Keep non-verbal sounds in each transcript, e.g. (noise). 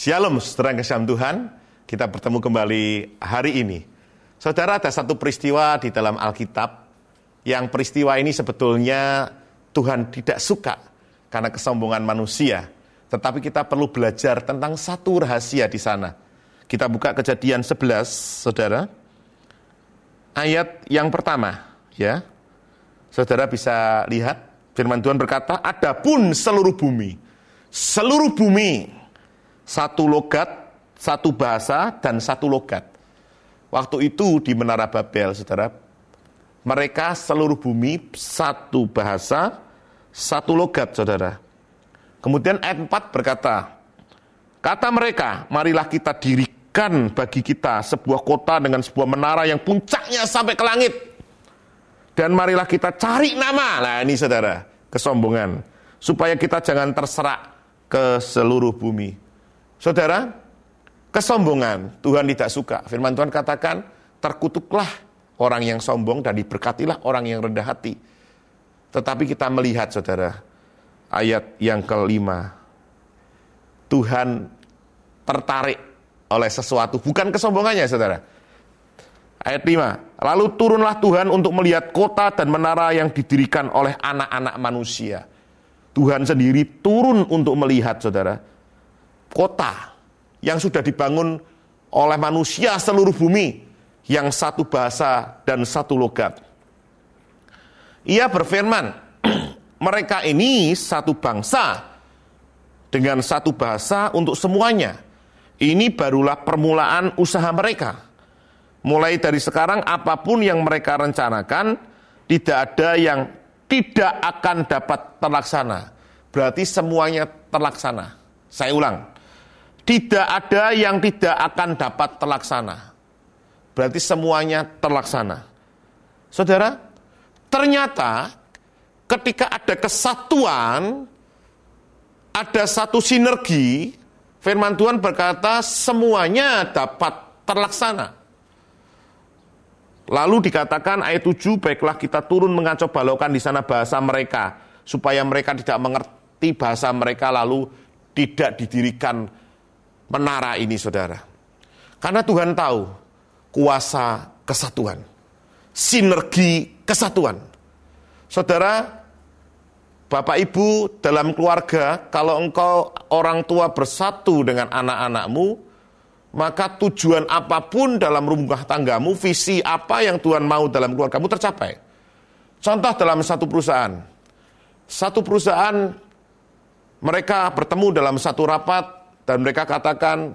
Shalom, saudara kesam Tuhan. Kita bertemu kembali hari ini. Saudara, ada satu peristiwa di dalam Alkitab yang peristiwa ini sebetulnya Tuhan tidak suka karena kesombongan manusia. Tetapi kita perlu belajar tentang satu rahasia di sana. Kita buka kejadian 11, saudara. Ayat yang pertama, ya. Saudara bisa lihat, firman Tuhan berkata, Adapun seluruh bumi, seluruh bumi, satu logat, satu bahasa, dan satu logat. Waktu itu di Menara Babel, saudara, mereka seluruh bumi, satu bahasa, satu logat, saudara. Kemudian ayat 4 berkata, Kata mereka, marilah kita dirikan bagi kita sebuah kota dengan sebuah menara yang puncaknya sampai ke langit dan marilah kita cari nama. Nah ini saudara, kesombongan. Supaya kita jangan terserak ke seluruh bumi. Saudara, kesombongan Tuhan tidak suka. Firman Tuhan katakan, terkutuklah orang yang sombong dan diberkatilah orang yang rendah hati. Tetapi kita melihat saudara, ayat yang kelima. Tuhan tertarik oleh sesuatu, bukan kesombongannya saudara Ayat 5. Lalu turunlah Tuhan untuk melihat kota dan menara yang didirikan oleh anak-anak manusia. Tuhan sendiri turun untuk melihat, saudara. Kota yang sudah dibangun oleh manusia seluruh bumi. Yang satu bahasa dan satu logat. Ia berfirman, (clears throat) mereka ini satu bangsa dengan satu bahasa untuk semuanya. Ini barulah permulaan usaha mereka Mulai dari sekarang apa pun yang mereka rencanakan tidak ada yang tidak akan dapat terlaksana. Berarti semuanya terlaksana. Saya ulang. Tidak ada yang tidak akan dapat terlaksana. Berarti semuanya terlaksana. Saudara, ternyata ketika ada kesatuan, ada satu sinergi, firman Tuhan berkata semuanya dapat terlaksana. Lalu dikatakan ayat 7, baiklah kita turun mengacau balaukan di sana bahasa mereka, supaya mereka tidak mengerti bahasa mereka lalu tidak didirikan menara ini saudara. Karena Tuhan tahu kuasa kesatuan, sinergi kesatuan. Saudara, Bapak Ibu dalam keluarga, kalau engkau orang tua bersatu dengan anak-anakmu, maka tujuan apa pun dalam rumah tanggamu, visi apa yang Tuhan mau dalam keluargamu tercapai. Contoh dalam satu perusahaan. Satu perusahaan mereka bertemu dalam satu rapat dan mereka katakan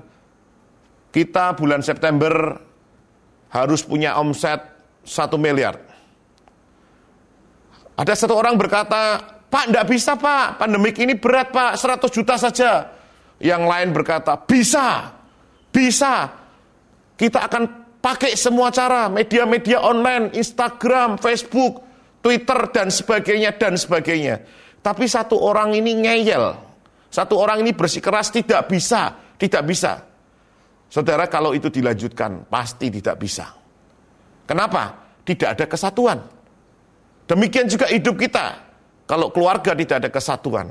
kita bulan September harus punya omset satu miliar. Ada satu orang berkata, Pak, tidak bisa Pak, pandemik ini berat Pak, 100 juta saja. Yang lain berkata, bisa, bisa. Kita akan pakai semua cara, media-media online, Instagram, Facebook, Twitter, dan sebagainya, dan sebagainya. Tapi satu orang ini ngeyel. Satu orang ini bersikeras tidak bisa, tidak bisa. Saudara, kalau itu dilanjutkan, pasti tidak bisa. Kenapa? Tidak ada kesatuan. Demikian juga hidup kita. Kalau keluarga tidak ada kesatuan,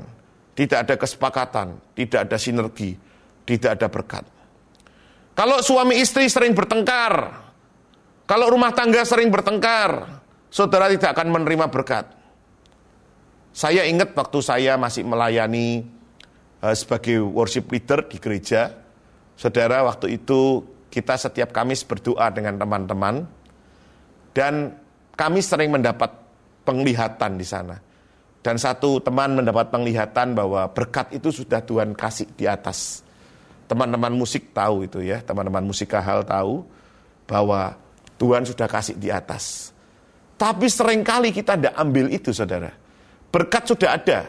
tidak ada kesepakatan, tidak ada sinergi, tidak ada berkat. Kalau suami istri sering bertengkar, kalau rumah tangga sering bertengkar, saudara tidak akan menerima berkat. Saya ingat waktu saya masih melayani sebagai worship leader di gereja, saudara waktu itu kita setiap Kamis berdoa dengan teman-teman dan kami sering mendapat penglihatan di sana. Dan satu teman mendapat penglihatan bahwa berkat itu sudah Tuhan kasih di atas teman-teman musik tahu itu ya, teman-teman musik hal tahu bahwa Tuhan sudah kasih di atas. Tapi sering kali kita tidak ambil itu saudara. Berkat sudah ada.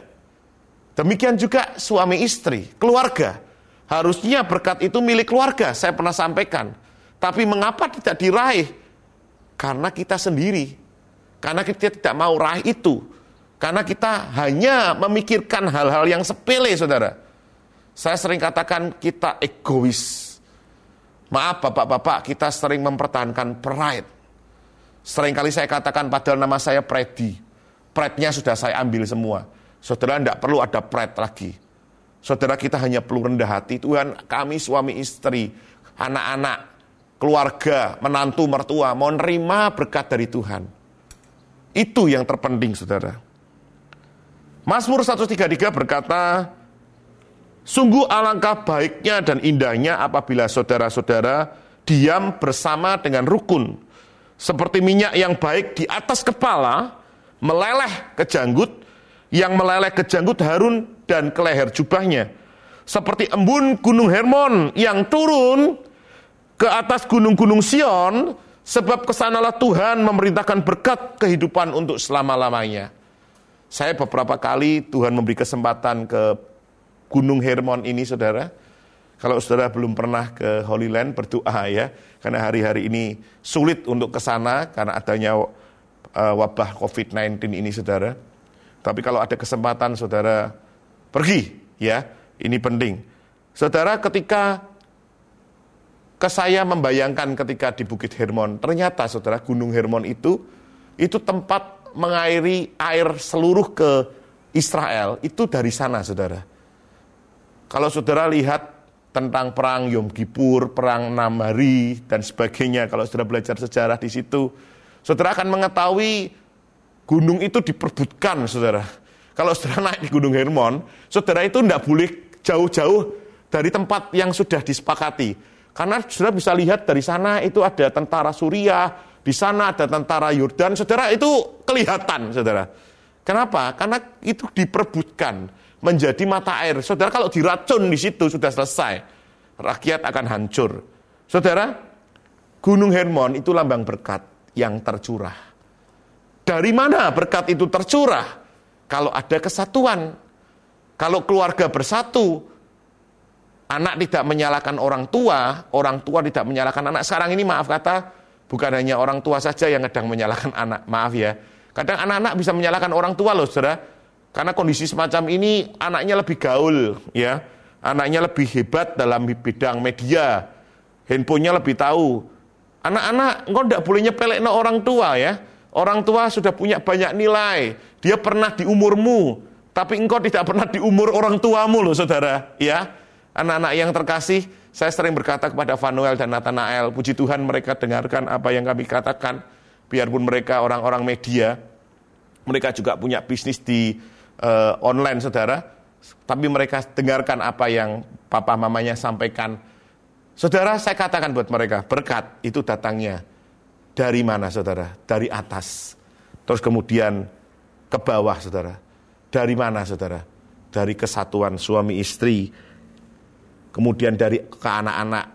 Demikian juga suami istri, keluarga. Harusnya berkat itu milik keluarga, saya pernah sampaikan. Tapi mengapa tidak diraih? Karena kita sendiri. Karena kita tidak mau raih itu. Karena kita hanya memikirkan hal-hal yang sepele saudara saya sering katakan kita egois. Maaf bapak-bapak, kita sering mempertahankan pride. Seringkali saya katakan padahal nama saya Predi. Pride-nya sudah saya ambil semua. Saudara tidak perlu ada pride lagi. Saudara kita hanya perlu rendah hati. Tuhan kami suami istri, anak-anak, keluarga, menantu, mertua mau nerima berkat dari Tuhan. Itu yang terpenting saudara. Mazmur 133 berkata, Sungguh alangkah baiknya dan indahnya apabila saudara-saudara diam bersama dengan rukun. Seperti minyak yang baik di atas kepala, meleleh ke janggut, yang meleleh ke janggut Harun dan ke leher jubahnya. Seperti embun gunung Hermon yang turun ke atas gunung-gunung Sion, sebab ke sanalah Tuhan memerintahkan berkat kehidupan untuk selama-lamanya. Saya beberapa kali Tuhan memberi kesempatan ke Gunung Hermon ini saudara. Kalau saudara belum pernah ke Holy Land berdoa ya, karena hari-hari ini sulit untuk ke sana karena adanya uh, wabah COVID-19 ini saudara. Tapi kalau ada kesempatan saudara pergi ya, ini penting. Saudara ketika ke saya membayangkan ketika di Bukit Hermon, ternyata saudara Gunung Hermon itu itu tempat mengairi air seluruh ke Israel itu dari sana saudara. Kalau saudara lihat tentang perang Yom Kippur, perang enam hari dan sebagainya, kalau saudara belajar sejarah di situ, saudara akan mengetahui gunung itu diperbutkan, saudara. Kalau saudara naik di Gunung Hermon, saudara itu tidak boleh jauh-jauh dari tempat yang sudah disepakati. Karena saudara bisa lihat dari sana itu ada tentara Suriah, di sana ada tentara Yordan, saudara itu kelihatan, saudara. Kenapa? Karena itu diperbutkan menjadi mata air. Saudara kalau diracun di situ sudah selesai. Rakyat akan hancur. Saudara, Gunung Hermon itu lambang berkat yang tercurah. Dari mana berkat itu tercurah? Kalau ada kesatuan. Kalau keluarga bersatu, anak tidak menyalahkan orang tua, orang tua tidak menyalahkan anak. Sekarang ini maaf kata, bukan hanya orang tua saja yang kadang menyalahkan (laughs) anak. Maaf ya. Kadang anak-anak bisa menyalahkan orang tua loh, saudara karena kondisi semacam ini anaknya lebih gaul, ya. Anaknya lebih hebat dalam bidang media. Handphonenya lebih tahu. Anak-anak, engkau tidak boleh nyepelek no orang tua ya. Orang tua sudah punya banyak nilai. Dia pernah di umurmu, tapi engkau tidak pernah di umur orang tuamu loh saudara. Ya, anak-anak yang terkasih, saya sering berkata kepada Vanuel dan Nathanael, puji Tuhan mereka dengarkan apa yang kami katakan. Biarpun mereka orang-orang media, mereka juga punya bisnis di uh, online saudara, tapi mereka dengarkan apa yang papa mamanya sampaikan. Saudara, saya katakan buat mereka, berkat itu datangnya dari mana saudara? Dari atas. Terus kemudian ke bawah saudara. Dari mana saudara? Dari kesatuan suami istri, kemudian dari ke anak-anak,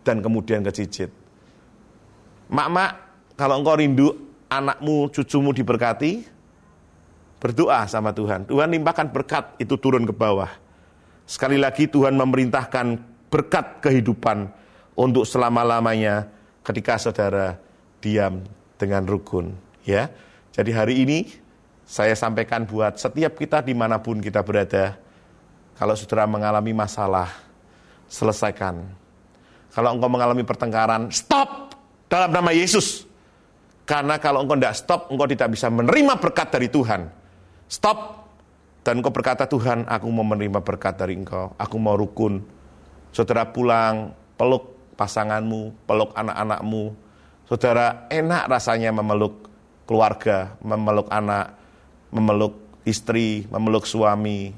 dan kemudian ke cicit. Mak-mak, kalau engkau rindu anakmu, cucumu diberkati, Berdoa sama Tuhan. Tuhan limpahkan berkat itu turun ke bawah. Sekali lagi Tuhan memerintahkan berkat kehidupan untuk selama-lamanya ketika saudara diam dengan rukun. Ya, Jadi hari ini saya sampaikan buat setiap kita di mana pun kita berada. Kalau saudara mengalami masalah, selesaikan. Kalau engkau mengalami pertengkaran, stop dalam nama Yesus. Karena kalau engkau tidak stop, engkau tidak bisa menerima berkat dari Tuhan. Stop. Dan engkau berkata, Tuhan, aku mau menerima berkat dari engkau. Aku mau rukun. Saudara pulang, peluk pasanganmu, peluk anak-anakmu. Saudara, enak rasanya memeluk keluarga, memeluk anak, memeluk istri, memeluk suami.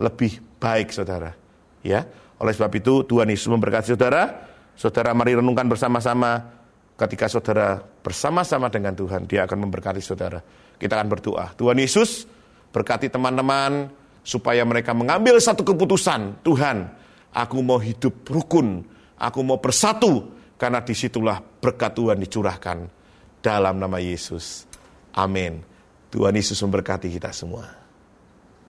Lebih baik, saudara. Ya, oleh sebab itu Tuhan Yesus memberkati saudara. Saudara mari renungkan bersama-sama ketika saudara bersama-sama dengan Tuhan, dia akan memberkati saudara. Kita akan berdoa. Tuhan Yesus, Berkati teman-teman supaya mereka mengambil satu keputusan. Tuhan, aku mau hidup rukun, aku mau bersatu, karena di situlah berkat Tuhan dicurahkan dalam nama Yesus. Amin. Tuhan Yesus memberkati kita semua.